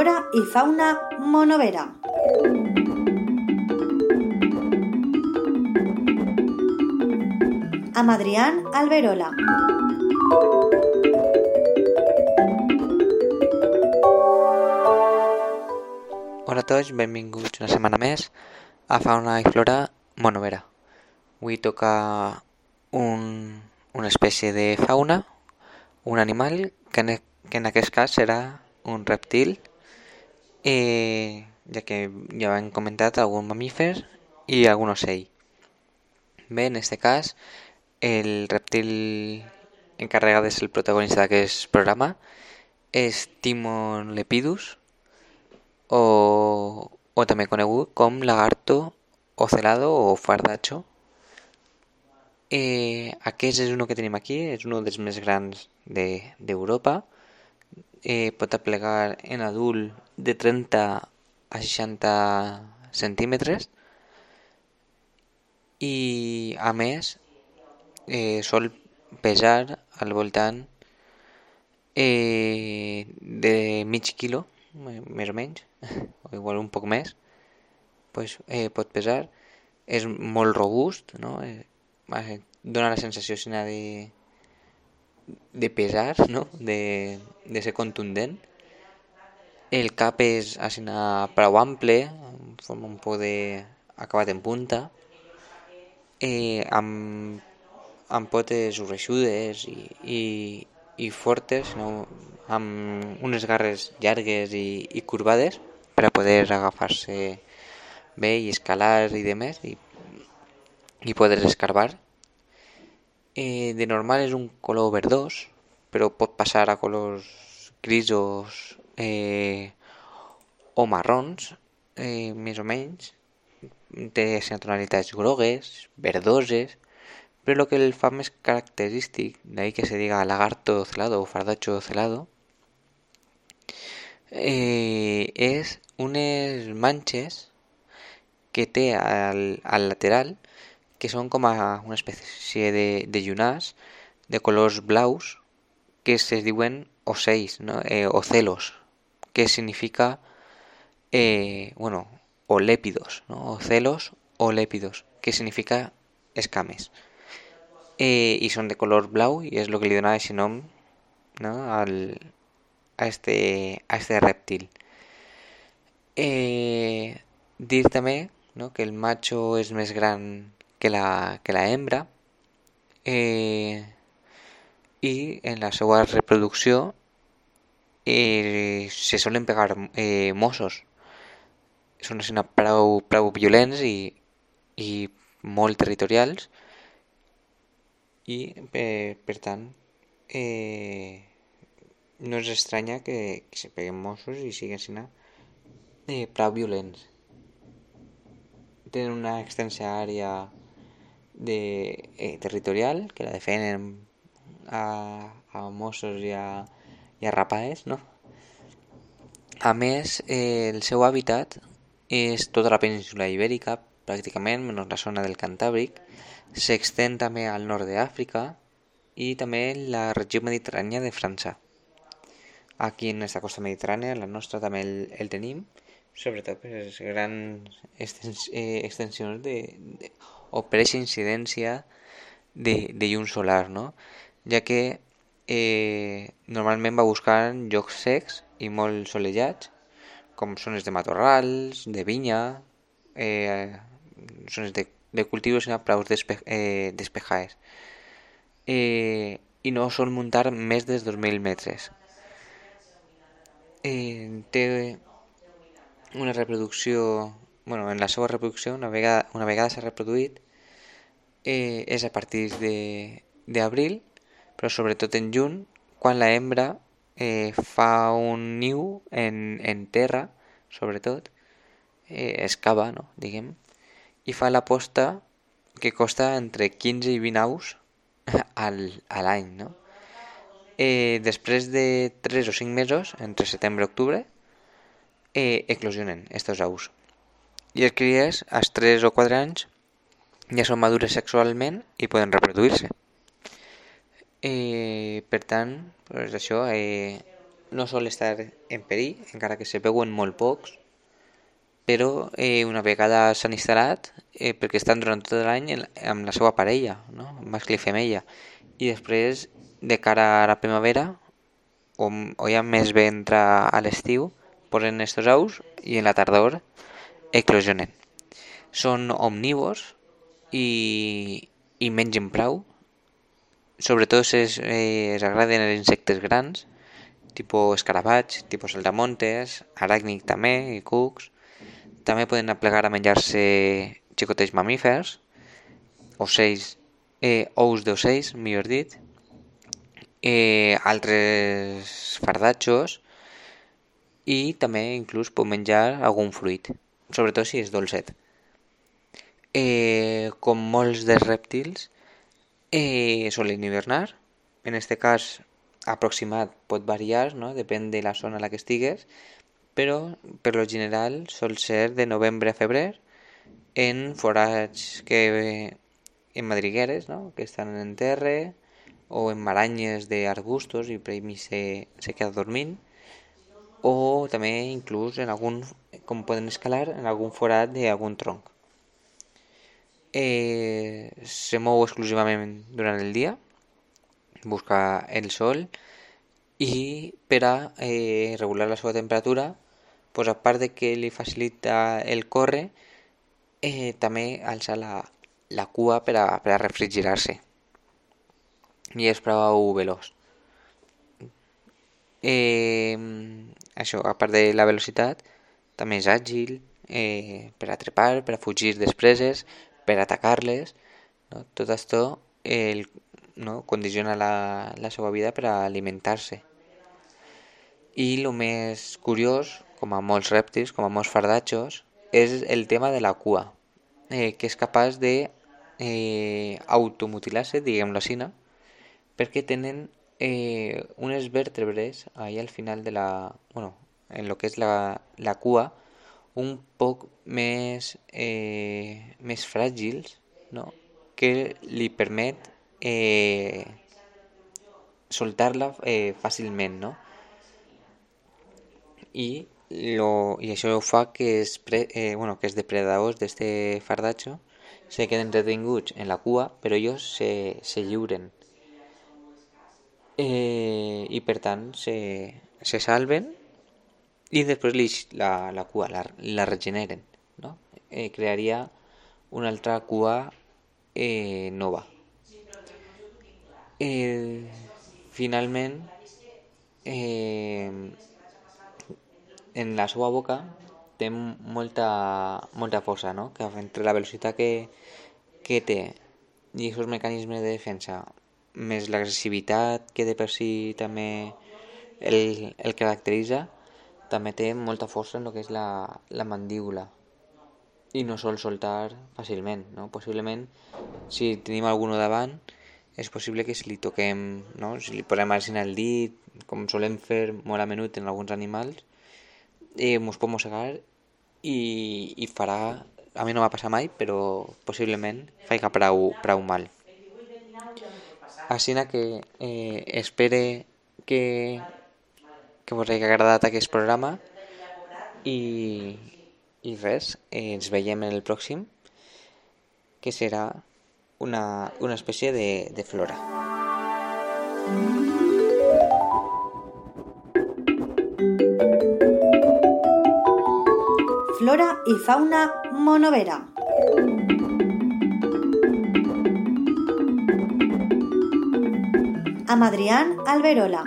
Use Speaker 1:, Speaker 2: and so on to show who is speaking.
Speaker 1: flora i fauna monovera. Amb Adrián Alberola.
Speaker 2: Hola a tots, benvinguts una setmana més a Fauna i Flora Monovera. Avui toca un, una espècie de fauna, un animal que en, que en aquest cas serà un reptil, eh, ja que ja hem comentat algun mamífer i algun ocell. Bé, en aquest cas, el reptil encarregat de ser el protagonista d'aquest programa és Timon lepidus, o, o també conegut com lagarto ocelado o fardacho. Eh, aquest és un que tenim aquí, és un dels més grans d'Europa. De, eh, pot aplegar en adult de 30 a 60 centímetres i a més eh, sol pesar al voltant eh, de mig quilo, més o menys, o igual un poc més, pues, eh, pot pesar. És molt robust, no? Eh, dona la sensació de, de pesar, no? de, de ser contundent. El cap és així prou ample, forma un poc de acabat en punta, eh, amb, amb potes reixudes i, i, i fortes, no? amb unes garres llargues i, i curvades per a poder agafar-se bé i escalar i demés i, i poder escarbar. Eh, de normal és un color verdós, però pot passar a colors grisos eh, o marrons, eh, més. Té tonalitats grogues, verdoses, però el que el fa més característic, d'ahí que se diga lagarto celado o fardacho celado, eh, és unes manxes que té al, al lateral que són com a una espècie de, de de colors blaus que se diuen ocells, no? eh, ocelos, que significa, eh, bueno, o lépidos, ¿no? ocelos o lépidos, que significa escames. Eh, y son de color blau y es lo que le da ese nombre ¿no? al, a este, a este reptil. Eh, no, que el macho és més gran que la, que la hembra eh, i en la seva reproducció eh, se solen pegar eh, mossos. Són així prou, prou violents i, i molt territorials i eh, per tant eh, no és estranya que, que se peguen Mossos i siguin eh, prou violents. Tenen una extensa àrea de, eh, territorial que la defenen a, a Mossos i a, i a rapades, no? A més, eh, el seu hàbitat és tota la península ibèrica, pràcticament, menys la zona del Cantàbric. S'extén també al nord d'Àfrica i també la regió mediterrània de França aquí en esta costa mediterrània, la nostra també el, el tenim, sobretot per les grans extens, eh, extensions de, de, o per aquesta incidència de, de llum solar, no? ja que eh, normalment va buscar llocs secs i molt solellats, com zones de matorrals, de vinya, eh, zones de, de cultius sinó prou despe, eh, despejades. Eh, I no sol muntar més de 2.000 metres, eh, té una reproducció bueno, en la seva reproducció una vegada, una vegada s'ha reproduït eh, és a partir d'abril però sobretot en juny quan la hembra eh, fa un niu en, en terra sobretot eh, excava no? diguem i fa la posta que costa entre 15 i 20 aus al, a l'any no? eh, després de 3 o 5 mesos, entre setembre i octubre, eh, eclosionen estos ous. I els cries, als 3 o 4 anys, ja són madures sexualment i poden reproduir-se. Eh, per tant, pues això, eh, no sol estar en perill, encara que se veuen molt pocs, però eh, una vegada s'han instal·lat, eh, perquè estan durant tot l'any amb la seva parella, no? mascle i femella, i després, de cara a la primavera, o, o ja més bé entra a l'estiu, posen estos ous i en la tardor eclosionen. Són omnívors i, i mengen prou, sobretot es, eh, es agraden els insectes grans, tipus escarabats, tipus saltamontes, aràcnic també i cucs, també poden aplegar a menjar-se xicotets mamífers, ocells, eh, ous d'ocells, millor dit, eh, altres fardatxos i també inclús pot menjar algun fruit, sobretot si és dolcet. Eh, com molts dels rèptils, eh, solen hivernar, en este cas aproximat pot variar, no? depèn de la zona a la que estigues, però per lo general sol ser de novembre a febrer en forats que en madrigueres, no? que estan en terra o en maranyes d'arbustos i per mi se, se queda dormint o també inclús en algun, com poden escalar, en algun forat d'algun tronc. Eh, se mou exclusivament durant el dia, busca el sol i per a eh, regular la seva temperatura pues a part de que li facilita el córrer, eh, també alça la, la cua per a, per a refrigerar-se. I és prou veloç. Eh, això, a part de la velocitat, també és àgil eh, per a trepar, per a fugir des preses, per atacar-les. No? El, no? condiciona la, la seva vida per a alimentar-se. I a molts rèptils, com a molts fardatxos, és el tema de la cua, eh, que és capaç de eh, automutilar-se, diguem-lo així, perquè tenen eh, unes ahí al final de la... bueno, en lo que és la, la cua, un poc més, eh, més fràgils, no? que li permet eh, soltar-la eh, fàcilment, no? I lo, i això fa que, es pre, eh, bueno, que els depredadors d'este fardatxo se queden retinguts en la cua, però ells se, se lliuren. Eh, I per tant se, se salven i després li, la, la cua la, la regeneren. No? Eh, crearia una altra cua eh, nova. Eh, finalment, eh, en la seva boca té molta, molta força, no? que entre la velocitat que, que té i aquests mecanismes de defensa més l'agressivitat que de per si també el, el caracteritza també té molta força en el que és la, la mandíbula i no sol soltar fàcilment no? possiblement si tenim algú davant és possible que si li toquem no? si li posem al dit com solem fer molt a menut en alguns animals eh, mos pot mossegar i, i farà, a mi no m'ha passat mai, però possiblement faiga prou, prou mal. Així que eh, espere que, que vos hagi agradat aquest programa i, i res, eh, ens veiem en el pròxim, que serà una, una espècie de, de flora.
Speaker 1: Flora y fauna monovera. Amadrián Alberola.